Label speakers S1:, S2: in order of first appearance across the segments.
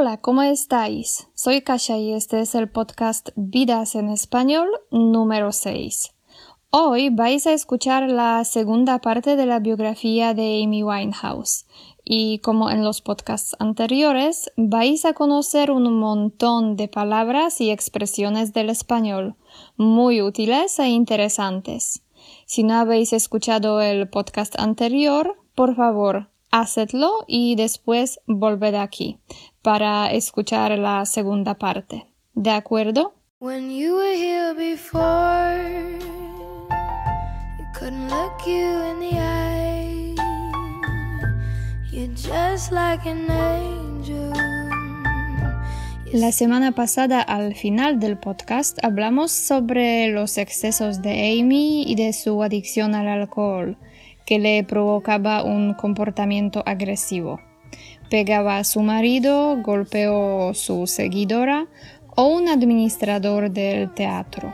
S1: Hola, ¿cómo estáis? Soy Kasia y este es el podcast Vidas en Español número 6. Hoy vais a escuchar la segunda parte de la biografía de Amy Winehouse y como en los podcasts anteriores vais a conocer un montón de palabras y expresiones del español muy útiles e interesantes. Si no habéis escuchado el podcast anterior, por favor, hacedlo y después volved aquí para escuchar la segunda parte. ¿De acuerdo? When you were here before, you couldn't look you in the eye. You're just like an angel. La semana pasada, al final del podcast, hablamos sobre los excesos de Amy y de su adicción al alcohol, que le provocaba un comportamiento agresivo pegaba a su marido, golpeó a su seguidora o un administrador del teatro.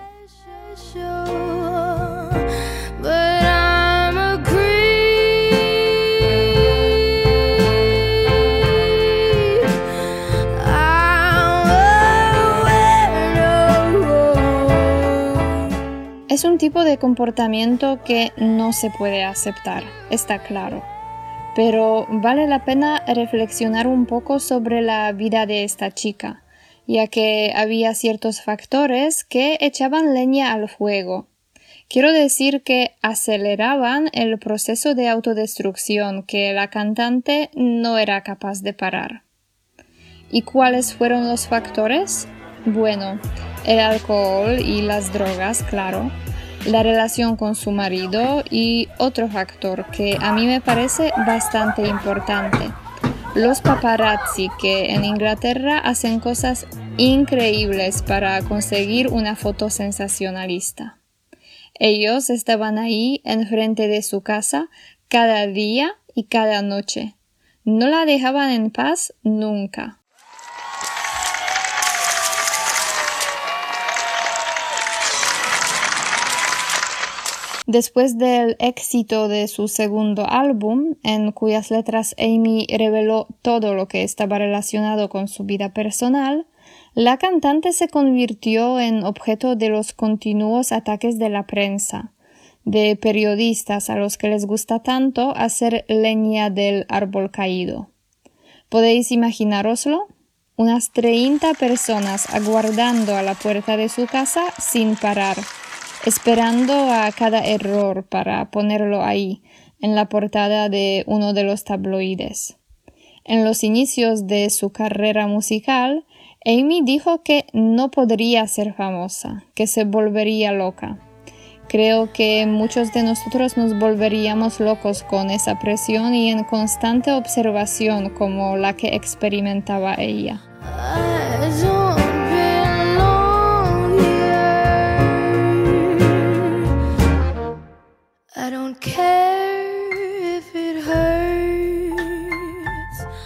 S1: Es un tipo de comportamiento que no se puede aceptar, está claro pero vale la pena reflexionar un poco sobre la vida de esta chica, ya que había ciertos factores que echaban leña al fuego. Quiero decir que aceleraban el proceso de autodestrucción que la cantante no era capaz de parar. ¿Y cuáles fueron los factores? Bueno, el alcohol y las drogas, claro, la relación con su marido y otro factor que a mí me parece bastante importante. Los paparazzi que en Inglaterra hacen cosas increíbles para conseguir una foto sensacionalista. Ellos estaban ahí enfrente de su casa cada día y cada noche. No la dejaban en paz nunca. Después del éxito de su segundo álbum, en cuyas letras Amy reveló todo lo que estaba relacionado con su vida personal, la cantante se convirtió en objeto de los continuos ataques de la prensa, de periodistas a los que les gusta tanto hacer leña del árbol caído. ¿Podéis imaginaroslo? Unas 30 personas aguardando a la puerta de su casa sin parar esperando a cada error para ponerlo ahí, en la portada de uno de los tabloides. En los inicios de su carrera musical, Amy dijo que no podría ser famosa, que se volvería loca. Creo que muchos de nosotros nos volveríamos locos con esa presión y en constante observación como la que experimentaba ella.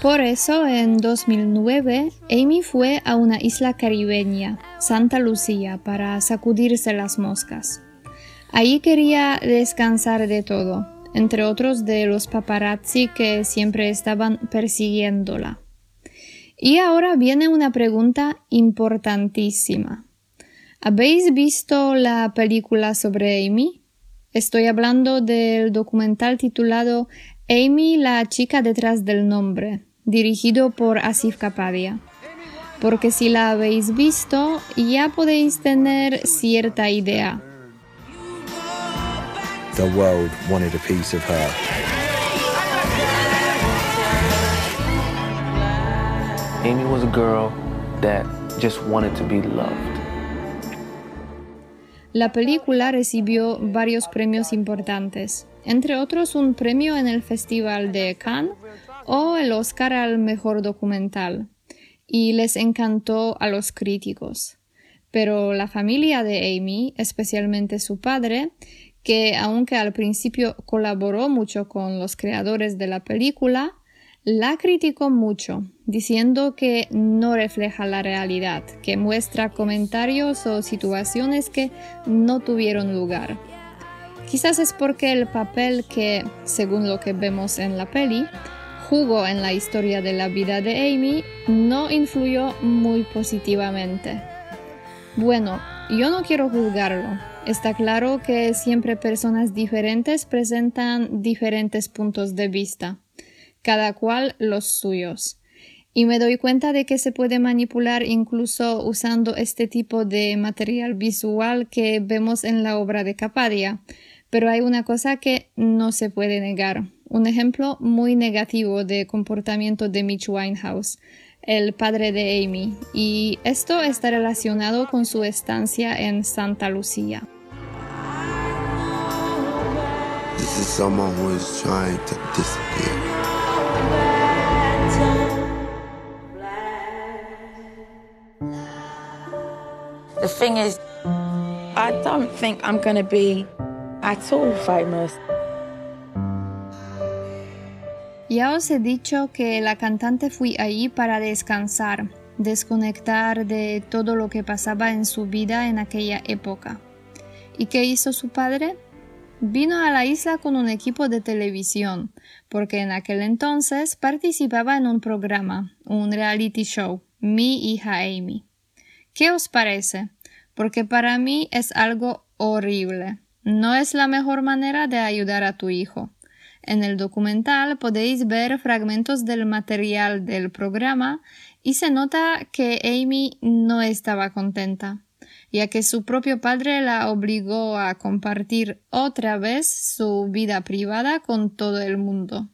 S1: Por eso, en 2009, Amy fue a una isla caribeña, Santa Lucía, para sacudirse las moscas. Allí quería descansar de todo, entre otros de los paparazzi que siempre estaban persiguiéndola. Y ahora viene una pregunta importantísima. ¿Habéis visto la película sobre Amy? Estoy hablando del documental titulado Amy, la chica detrás del nombre, dirigido por Asif Kapadia. Porque si la habéis visto, ya podéis tener cierta idea. The world wanted a piece of her. Amy was a girl that just wanted to be loved. La película recibió varios premios importantes, entre otros un premio en el Festival de Cannes o el Oscar al Mejor Documental, y les encantó a los críticos. Pero la familia de Amy, especialmente su padre, que aunque al principio colaboró mucho con los creadores de la película, la criticó mucho, diciendo que no refleja la realidad, que muestra comentarios o situaciones que no tuvieron lugar. Quizás es porque el papel que, según lo que vemos en la peli, jugó en la historia de la vida de Amy no influyó muy positivamente. Bueno, yo no quiero juzgarlo. Está claro que siempre personas diferentes presentan diferentes puntos de vista, cada cual los suyos. Y me doy cuenta de que se puede manipular incluso usando este tipo de material visual que vemos en la obra de Capadia. Pero hay una cosa que no se puede negar. Un ejemplo muy negativo de comportamiento de Mitch Winehouse el padre de Amy, y esto está relacionado con su estancia en Santa Lucía.
S2: The thing is, I don't think I'm going to be at all famous.
S1: Ya os he dicho que la cantante fui ahí para descansar, desconectar de todo lo que pasaba en su vida en aquella época. ¿Y qué hizo su padre? Vino a la isla con un equipo de televisión, porque en aquel entonces participaba en un programa, un reality show, Mi hija Amy. ¿Qué os parece? Porque para mí es algo horrible. No es la mejor manera de ayudar a tu hijo. En el documental podéis ver fragmentos del material del programa y se nota que Amy no estaba contenta, ya que su propio padre la obligó a compartir otra vez su vida privada con todo el mundo.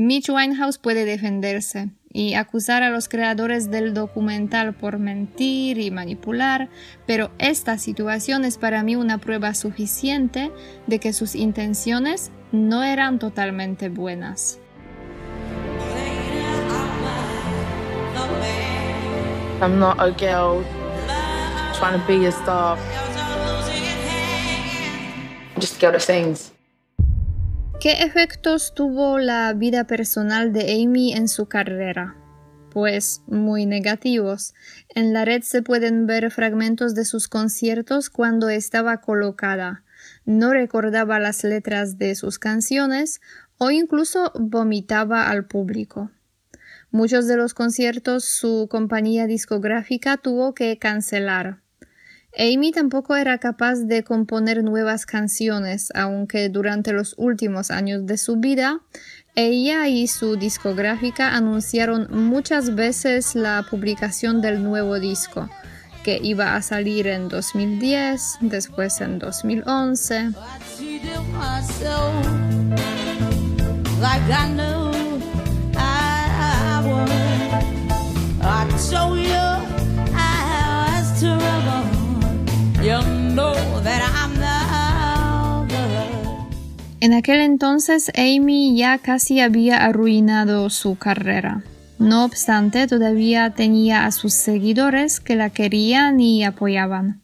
S1: Mitch Winehouse puede defenderse y acusar a los creadores del documental por mentir y manipular, pero esta situación es para mí una prueba suficiente de que sus intenciones no eran totalmente buenas.
S2: I'm not a girl trying to be a star. just a girl that sings.
S1: ¿Qué efectos tuvo la vida personal de Amy en su carrera? Pues muy negativos. En la red se pueden ver fragmentos de sus conciertos cuando estaba colocada no recordaba las letras de sus canciones o incluso vomitaba al público. Muchos de los conciertos su compañía discográfica tuvo que cancelar. Amy tampoco era capaz de componer nuevas canciones, aunque durante los últimos años de su vida ella y su discográfica anunciaron muchas veces la publicación del nuevo disco, que iba a salir en 2010, después en 2011. En aquel entonces Amy ya casi había arruinado su carrera. No obstante, todavía tenía a sus seguidores que la querían y apoyaban.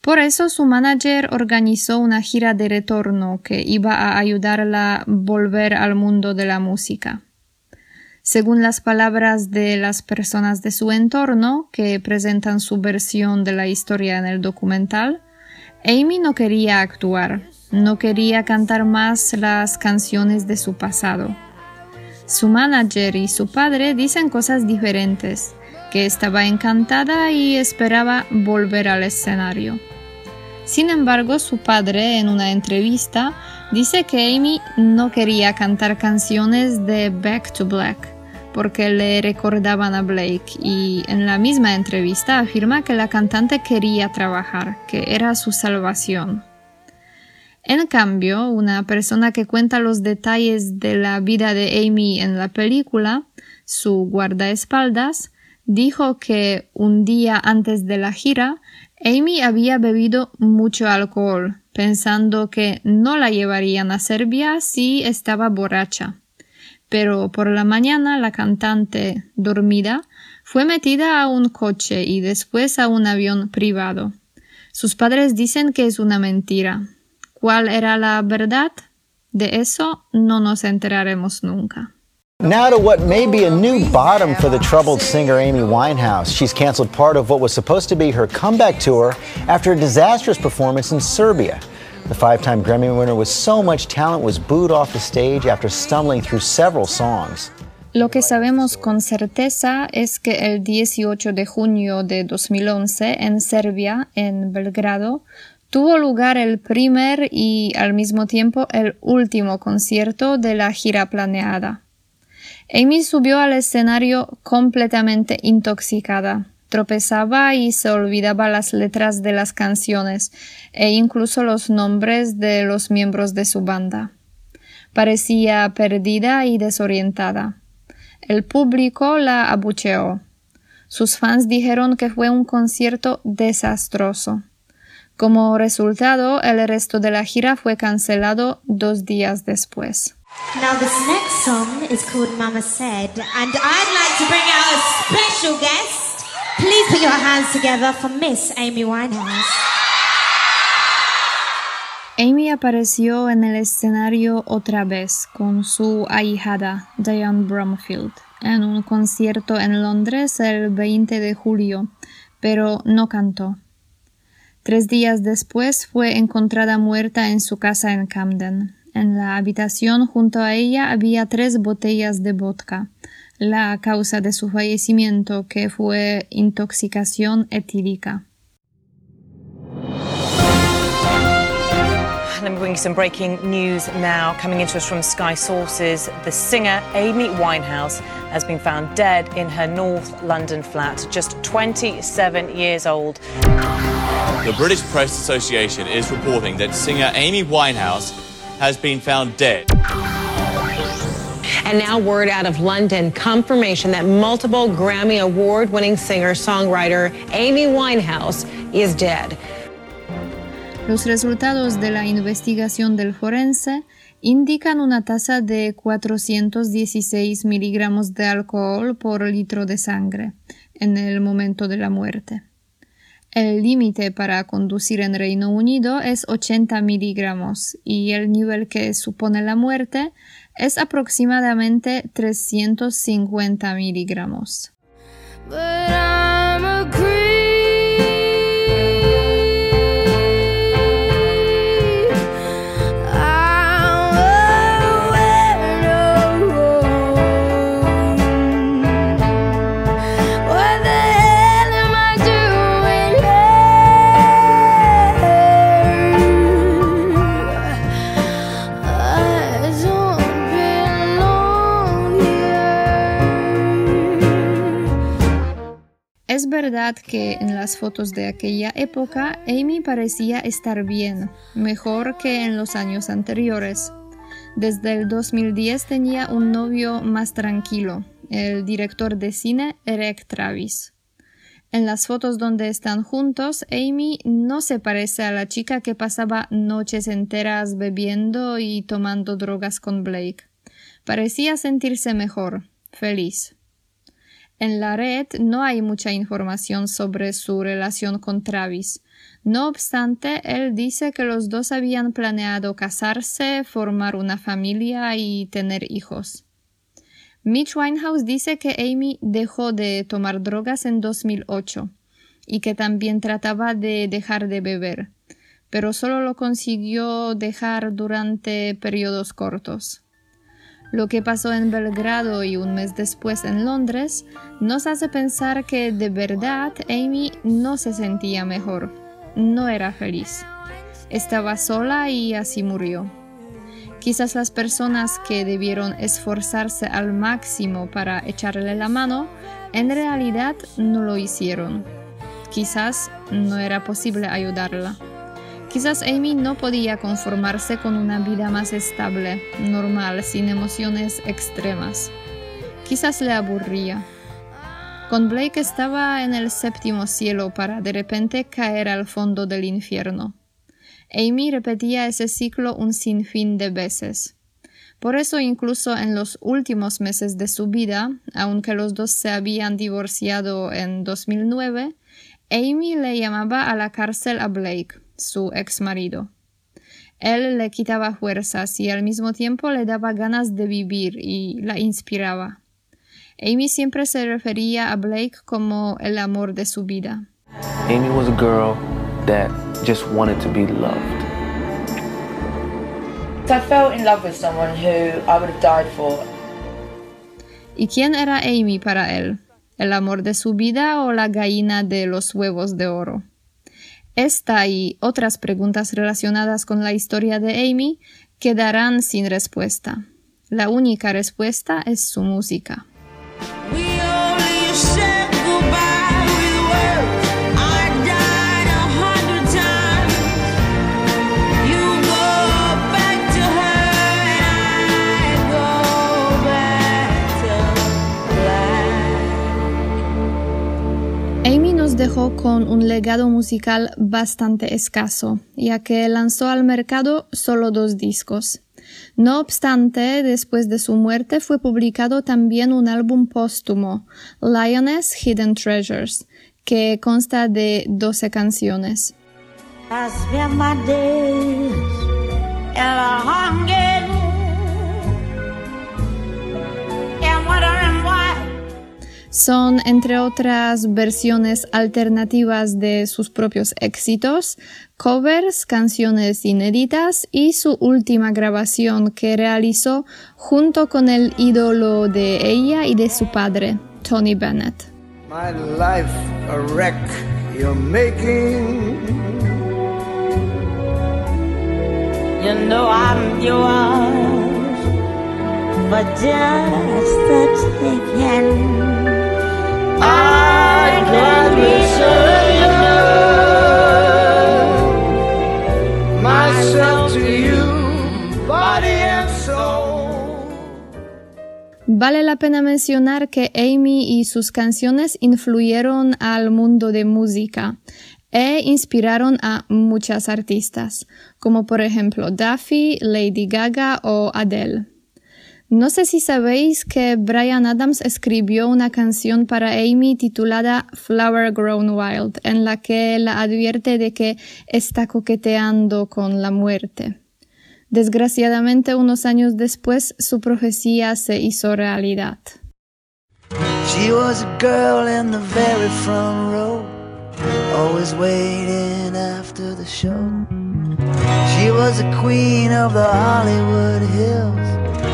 S1: Por eso su manager organizó una gira de retorno que iba a ayudarla a volver al mundo de la música. Según las palabras de las personas de su entorno que presentan su versión de la historia en el documental, Amy no quería actuar, no quería cantar más las canciones de su pasado. Su manager y su padre dicen cosas diferentes, que estaba encantada y esperaba volver al escenario. Sin embargo, su padre en una entrevista dice que Amy no quería cantar canciones de Back to Black porque le recordaban a Blake y en la misma entrevista afirma que la cantante quería trabajar, que era su salvación. En cambio, una persona que cuenta los detalles de la vida de Amy en la película, su guardaespaldas, dijo que un día antes de la gira, Amy había bebido mucho alcohol, pensando que no la llevarían a Serbia si estaba borracha. Pero por la mañana la cantante, dormida, fue metida a un coche y después a un avión privado. Sus padres dicen que es una mentira, ¿Cuál era la verdad? De eso no nos enteraremos nunca.
S3: Now to what may be a new bottom for the troubled singer Amy Winehouse. She's canceled part of what was supposed to be her comeback tour after a disastrous performance in Serbia. The five time Grammy winner with so much talent was booed off the stage after stumbling through several songs.
S1: Lo que sabemos con certeza es que el 18 de junio de 2011 en Serbia, en Belgrado, tuvo lugar el primer y al mismo tiempo el último concierto de la gira planeada. Amy subió al escenario completamente intoxicada. Tropezaba y se olvidaba las letras de las canciones e incluso los nombres de los miembros de su banda. Parecía perdida y desorientada. El público la abucheó. Sus fans dijeron que fue un concierto desastroso. Como resultado, el resto de la gira fue cancelado dos días después.
S4: Now this next song is called Mama Said, and I'd like to bring out a special guest. Please put your hands together for Miss Amy Winehouse.
S1: Amy apareció en el escenario otra vez con su ahijada Diane Bromfield en un concierto en Londres el 20 de julio, pero no cantó. Tres días después fue encontrada muerta en su casa en Camden. En la habitación junto a ella había tres botellas de vodka. La causa de su fallecimiento que fue intoxicación etílica.
S5: Let me bring you some breaking news now. Coming into us from Sky Sources, the singer Amy Winehouse has been found dead in her North London flat, just 27 years old.
S6: The British Press Association is reporting that singer Amy Winehouse has been found dead.
S7: And now, word out of London confirmation that multiple Grammy Award winning singer songwriter Amy Winehouse is dead.
S1: Los resultados de la investigación del forense indican una tasa de 416 miligramos de alcohol por litro de sangre en el momento de la muerte. El límite para conducir en Reino Unido es 80 miligramos y el nivel que supone la muerte es aproximadamente 350 miligramos. Verdad que en las fotos de aquella época Amy parecía estar bien, mejor que en los años anteriores. Desde el 2010 tenía un novio más tranquilo, el director de cine Eric Travis. En las fotos donde están juntos, Amy no se parece a la chica que pasaba noches enteras bebiendo y tomando drogas con Blake. Parecía sentirse mejor, feliz. En la red no hay mucha información sobre su relación con Travis. No obstante, él dice que los dos habían planeado casarse, formar una familia y tener hijos. Mitch Winehouse dice que Amy dejó de tomar drogas en 2008 y que también trataba de dejar de beber, pero solo lo consiguió dejar durante periodos cortos. Lo que pasó en Belgrado y un mes después en Londres nos hace pensar que de verdad Amy no se sentía mejor, no era feliz. Estaba sola y así murió. Quizás las personas que debieron esforzarse al máximo para echarle la mano, en realidad no lo hicieron. Quizás no era posible ayudarla. Quizás Amy no podía conformarse con una vida más estable, normal, sin emociones extremas. Quizás le aburría. Con Blake estaba en el séptimo cielo para de repente caer al fondo del infierno. Amy repetía ese ciclo un sinfín de veces. Por eso incluso en los últimos meses de su vida, aunque los dos se habían divorciado en 2009, Amy le llamaba a la cárcel a Blake su ex marido. Él le quitaba fuerzas y al mismo tiempo le daba ganas de vivir y la inspiraba. Amy siempre se refería a Blake como el amor de su vida.
S8: Amy was a girl that just wanted to be loved.
S2: I fell in love with someone who I would have died for.
S1: ¿Y quién era Amy para él? ¿El amor de su vida o la gallina de los huevos de oro? Esta y otras preguntas relacionadas con la historia de Amy quedarán sin respuesta. La única respuesta es su música. Dejó con un legado musical bastante escaso, ya que lanzó al mercado solo dos discos. No obstante, después de su muerte fue publicado también un álbum póstumo, Lioness Hidden Treasures, que consta de 12 canciones. Son, entre otras, versiones alternativas de sus propios éxitos, covers, canciones inéditas y su última grabación que realizó junto con el ídolo de ella y de su padre, Tony Bennett. My life a wreck you're making. You know I'm yours, but just the taking. Vale la pena mencionar que Amy y sus canciones influyeron al mundo de música e inspiraron a muchas artistas, como por ejemplo Duffy, Lady Gaga o Adele. No sé si sabéis que Brian Adams escribió una canción para Amy titulada Flower Grown Wild, en la que la advierte de que está coqueteando con la muerte. Desgraciadamente, unos años después, su profecía se hizo realidad. She was a girl in the very front row, always waiting after the show. She was a queen of the Hollywood Hills.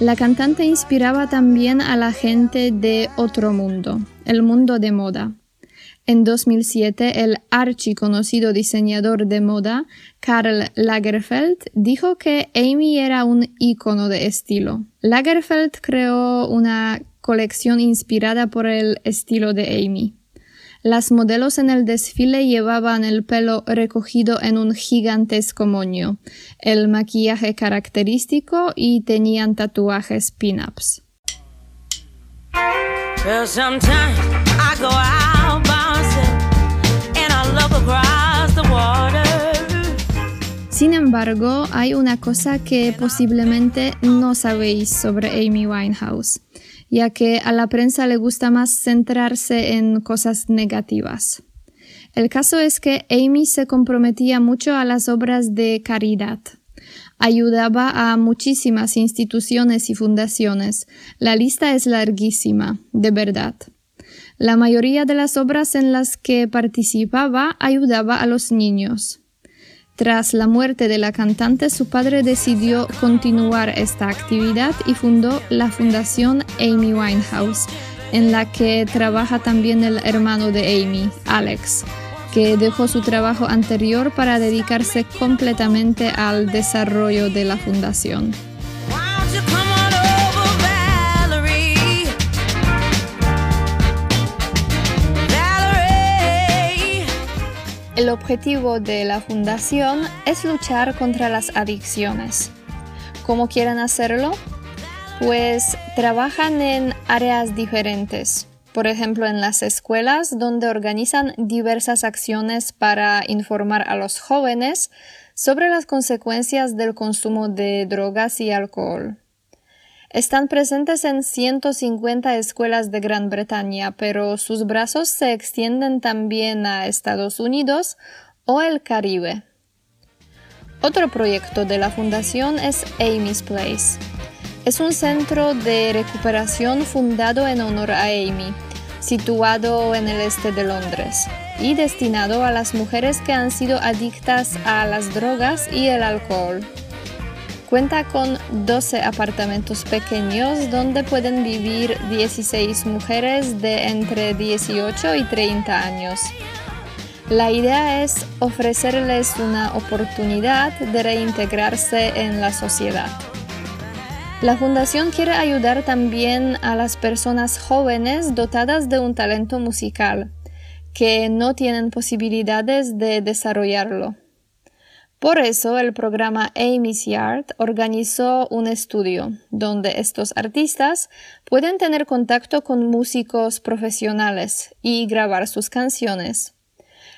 S1: La cantante inspiraba también a la gente de otro mundo, el mundo de moda. En 2007, el archiconocido diseñador de moda, Karl Lagerfeld, dijo que Amy era un icono de estilo. Lagerfeld creó una colección inspirada por el estilo de Amy. Las modelos en el desfile llevaban el pelo recogido en un gigantesco moño, el maquillaje característico y tenían tatuajes pin-ups. Sin embargo, hay una cosa que posiblemente no sabéis sobre Amy Winehouse ya que a la prensa le gusta más centrarse en cosas negativas. El caso es que Amy se comprometía mucho a las obras de caridad. Ayudaba a muchísimas instituciones y fundaciones. La lista es larguísima, de verdad. La mayoría de las obras en las que participaba ayudaba a los niños. Tras la muerte de la cantante, su padre decidió continuar esta actividad y fundó la Fundación Amy Winehouse, en la que trabaja también el hermano de Amy, Alex, que dejó su trabajo anterior para dedicarse completamente al desarrollo de la fundación. El objetivo de la fundación es luchar contra las adicciones. ¿Cómo quieren hacerlo? Pues trabajan en áreas diferentes. Por ejemplo, en las escuelas donde organizan diversas acciones para informar a los jóvenes sobre las consecuencias del consumo de drogas y alcohol. Están presentes en 150 escuelas de Gran Bretaña, pero sus brazos se extienden también a Estados Unidos o el Caribe. Otro proyecto de la fundación es Amy's Place. Es un centro de recuperación fundado en honor a Amy, situado en el este de Londres. y destinado a las mujeres que han sido adictas a las drogas y el alcohol. Cuenta con 12 apartamentos pequeños donde pueden vivir 16 mujeres de entre 18 y 30 años. La idea es ofrecerles una oportunidad de reintegrarse en la sociedad. La fundación quiere ayudar también a las personas jóvenes dotadas de un talento musical, que no tienen posibilidades de desarrollarlo. Por eso el programa Amy's Yard organizó un estudio donde estos artistas pueden tener contacto con músicos profesionales y grabar sus canciones.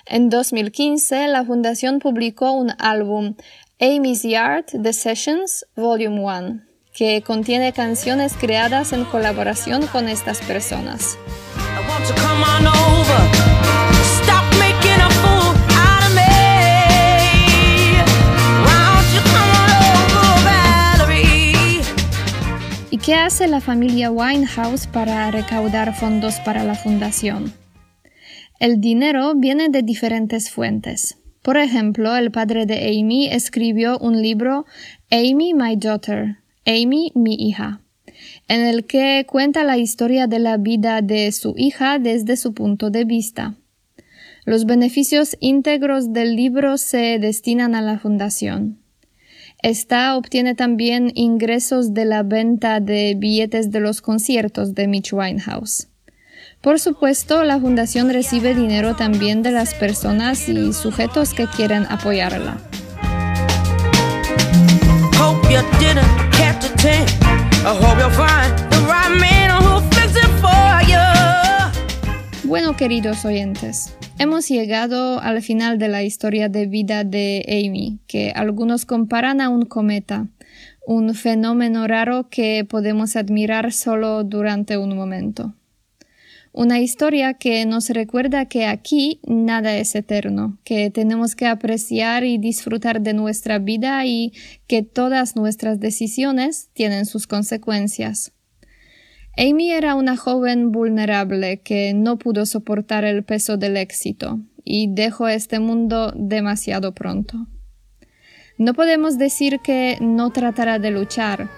S1: En 2015 la fundación publicó un álbum Amy's Yard The Sessions Volume 1 que contiene canciones creadas en colaboración con estas personas. ¿Qué hace la familia Winehouse para recaudar fondos para la fundación? El dinero viene de diferentes fuentes. Por ejemplo, el padre de Amy escribió un libro Amy, My Daughter, Amy, mi hija, en el que cuenta la historia de la vida de su hija desde su punto de vista. Los beneficios íntegros del libro se destinan a la fundación. Esta obtiene también ingresos de la venta de billetes de los conciertos de Mitch Winehouse. Por supuesto, la fundación recibe dinero también de las personas y sujetos que quieren apoyarla. Bueno, queridos oyentes, hemos llegado al final de la historia de vida de Amy, que algunos comparan a un cometa, un fenómeno raro que podemos admirar solo durante un momento. Una historia que nos recuerda que aquí nada es eterno, que tenemos que apreciar y disfrutar de nuestra vida y que todas nuestras decisiones tienen sus consecuencias. Amy era una joven vulnerable que no pudo soportar el peso del éxito y dejó este mundo demasiado pronto. No podemos decir que no tratará de luchar.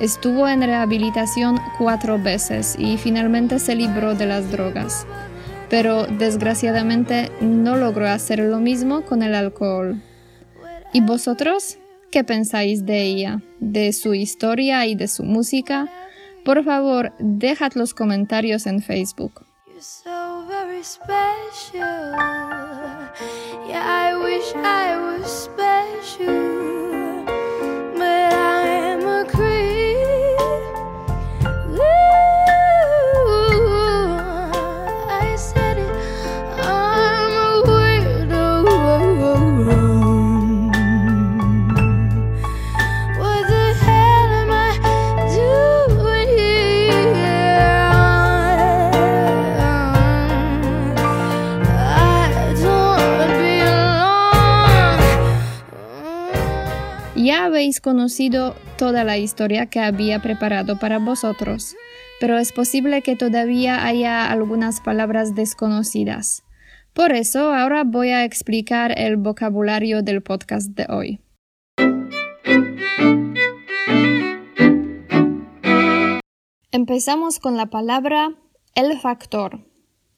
S1: Estuvo en rehabilitación cuatro veces y finalmente se libró de las drogas, pero desgraciadamente no logró hacer lo mismo con el alcohol. ¿Y vosotros? ¿Qué pensáis de ella, de su historia y de su música? Por favor, dejad los comentarios en Facebook. Habéis conocido toda la historia que había preparado para vosotros, pero es posible que todavía haya algunas palabras desconocidas. Por eso ahora voy a explicar el vocabulario del podcast de hoy. Empezamos con la palabra el factor.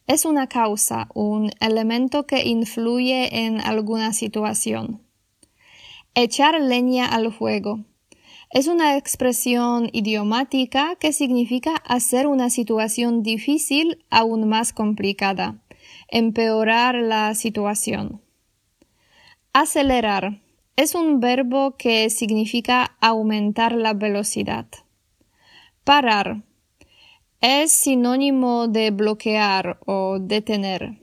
S1: Es una causa, un elemento que influye en alguna situación. Echar leña al fuego. Es una expresión idiomática que significa hacer una situación difícil aún más complicada, empeorar la situación. Acelerar es un verbo que significa aumentar la velocidad. Parar es sinónimo de bloquear o detener.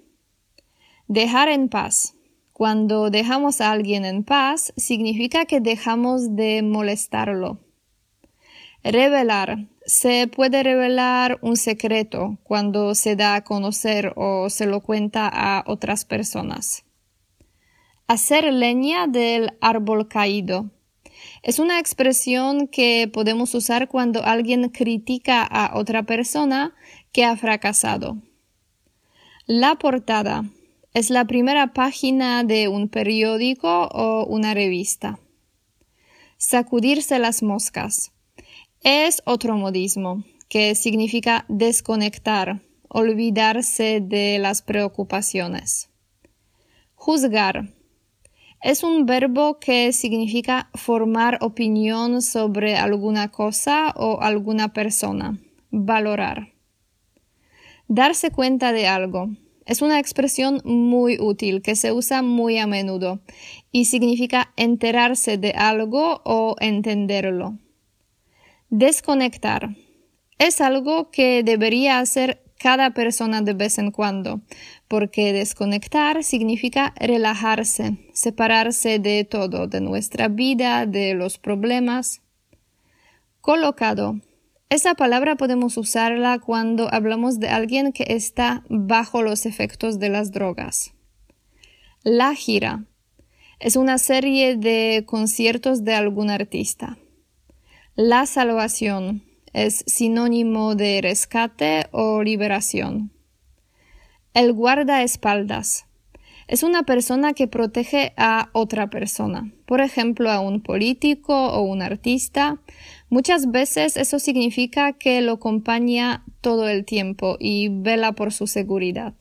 S1: Dejar en paz cuando dejamos a alguien en paz, significa que dejamos de molestarlo. Revelar. Se puede revelar un secreto cuando se da a conocer o se lo cuenta a otras personas. Hacer leña del árbol caído. Es una expresión que podemos usar cuando alguien critica a otra persona que ha fracasado. La portada Es la primera página de un periódico o una revista. Sacudirse las moscas. Es otro modismo, que significa desconectar, olvidarse de las preocupaciones. Juzgar. Es un verbo que significa formar opinión sobre alguna cosa o alguna persona. Valorar. Darse cuenta de algo. Es una expresión muy útil que se usa muy a menudo y significa enterarse de algo o entenderlo. Desconectar. Es algo que debería hacer cada persona de vez en cuando, porque desconectar significa relajarse, separarse de todo, de nuestra vida, de los problemas. Colocado. Esa palabra podemos usarla cuando hablamos de alguien que está bajo los efectos de las drogas. La gira es una serie de conciertos de algún artista. La salvación es sinónimo de rescate o liberación. El guardaespaldas es una persona que protege a otra persona, por ejemplo, a un político o un artista. Muchas veces eso significa que lo acompaña todo el tiempo y vela por su seguridad.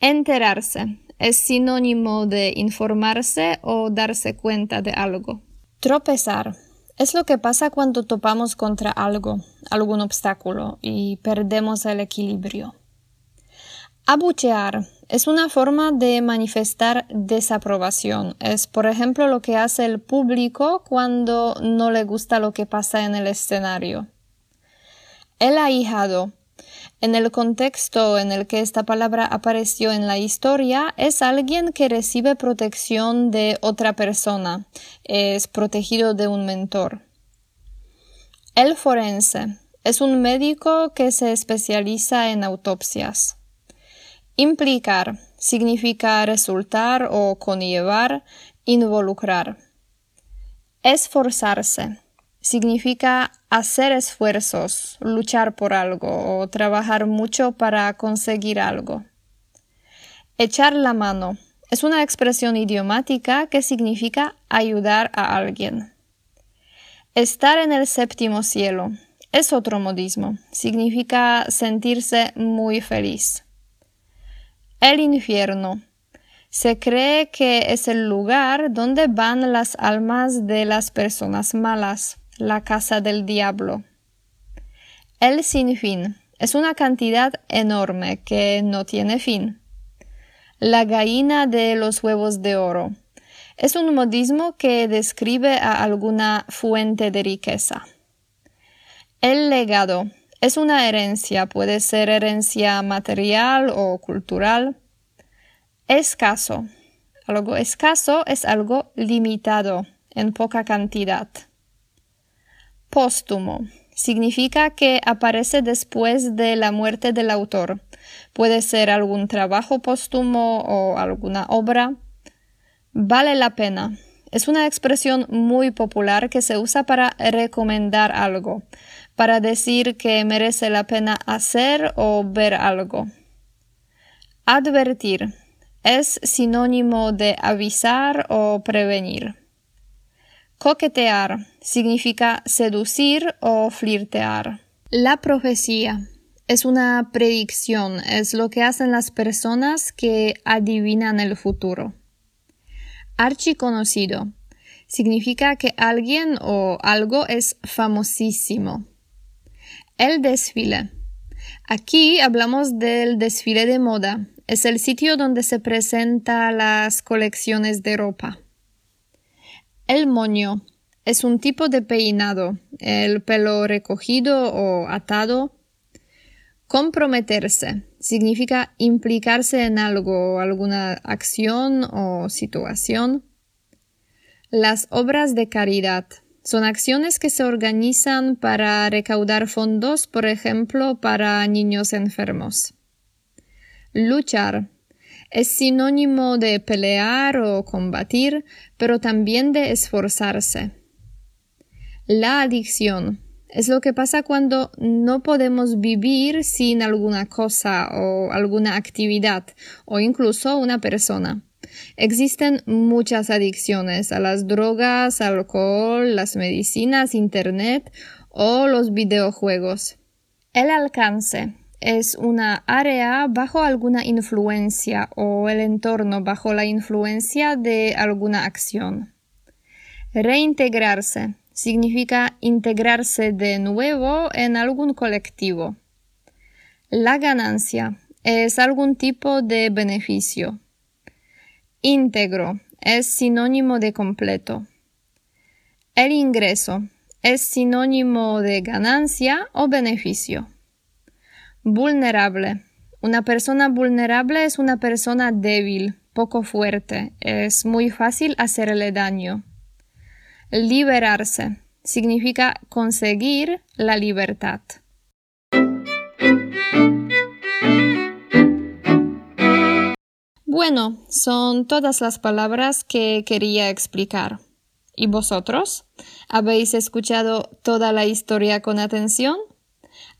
S1: Enterarse es sinónimo de informarse o darse cuenta de algo. Tropezar es lo que pasa cuando topamos contra algo, algún obstáculo, y perdemos el equilibrio. Abuchear es una forma de manifestar desaprobación. Es, por ejemplo, lo que hace el público cuando no le gusta lo que pasa en el escenario. El ahijado en el contexto en el que esta palabra apareció en la historia, es alguien que recibe protección de otra persona, es protegido de un mentor. El forense es un médico que se especializa en autopsias. Implicar significa resultar o conllevar, involucrar. Esforzarse significa hacer esfuerzos, luchar por algo o trabajar mucho para conseguir algo. Echar la mano es una expresión idiomática que significa ayudar a alguien. Estar en el séptimo cielo es otro modismo, significa sentirse muy feliz. El infierno se cree que es el lugar donde van las almas de las personas malas la casa del diablo. El sin fin es una cantidad enorme que no tiene fin. La gallina de los huevos de oro es un modismo que describe a alguna fuente de riqueza. El legado es una herencia, puede ser herencia material o cultural. Escaso. Algo escaso es algo limitado, en poca cantidad. Póstumo significa que aparece después de la muerte del autor. Puede ser algún trabajo póstumo o alguna obra. Vale la pena. Es una expresión muy popular que se usa para recomendar algo, para decir que merece la pena hacer o ver algo. Advertir es sinónimo de avisar o prevenir. Coquetear significa seducir o flirtear. La profecía es una predicción, es lo que hacen las personas que adivinan el futuro. Archiconocido significa que alguien o algo es famosísimo. El desfile. Aquí hablamos del desfile de moda. Es el sitio donde se presentan las colecciones de ropa. El moño es un tipo de peinado, el pelo recogido o atado. Comprometerse significa implicarse en algo, alguna acción o situación. Las obras de caridad son acciones que se organizan para recaudar fondos, por ejemplo, para niños enfermos. Luchar es sinónimo de pelear o combatir, pero también de esforzarse. La adicción Es lo que pasa cuando no podemos vivir sin alguna cosa o alguna actividad o incluso una persona. Existen muchas adicciones a las drogas, alcohol, las medicinas, internet o los videojuegos. El alcance es una área bajo alguna influencia o el entorno bajo la influencia de alguna acción. Reintegrarse significa integrarse de nuevo en algún colectivo. La ganancia es algún tipo de beneficio. Íntegro es sinónimo de completo. El ingreso es sinónimo de ganancia o beneficio. Vulnerable. Una persona vulnerable es una persona débil, poco fuerte, es muy fácil hacerle daño. Liberarse significa conseguir la libertad. Bueno, son todas las palabras que quería explicar. ¿Y vosotros? ¿Habéis escuchado toda la historia con atención?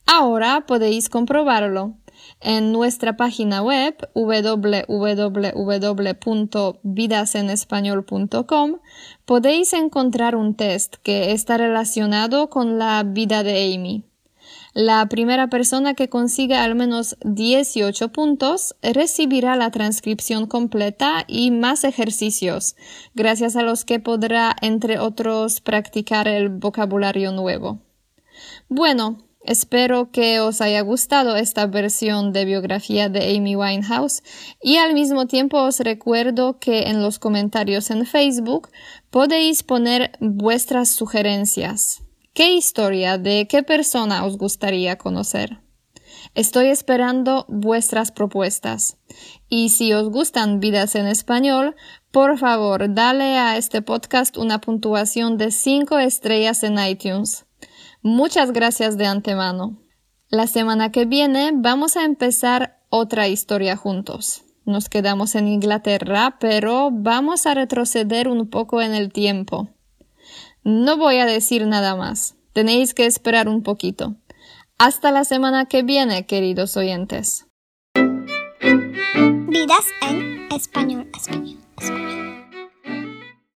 S1: Ahora podéis comprobarlo. En nuestra página web www.vidasenespañol.com podéis encontrar un test que está relacionado con la vida de Amy. La primera persona que consiga al menos 18 puntos recibirá la transcripción completa y más ejercicios, gracias a los que podrá, entre otros, practicar el vocabulario nuevo. Bueno, Espero que os haya gustado esta versión de biografía de Amy Winehouse y al mismo tiempo os recuerdo que en los comentarios en Facebook podéis poner vuestras sugerencias. ¿Qué historia de qué persona os gustaría conocer? Estoy esperando vuestras propuestas. Y si os gustan vidas en español, por favor, dale a este podcast una puntuación de 5 estrellas en iTunes. Muchas gracias de antemano. La semana que viene vamos a empezar otra historia juntos. Nos quedamos en Inglaterra, pero vamos a retroceder un poco en el tiempo. No voy a decir nada más. Tenéis que esperar un poquito. Hasta la semana que viene, queridos oyentes.
S8: Vidas en español, español, español.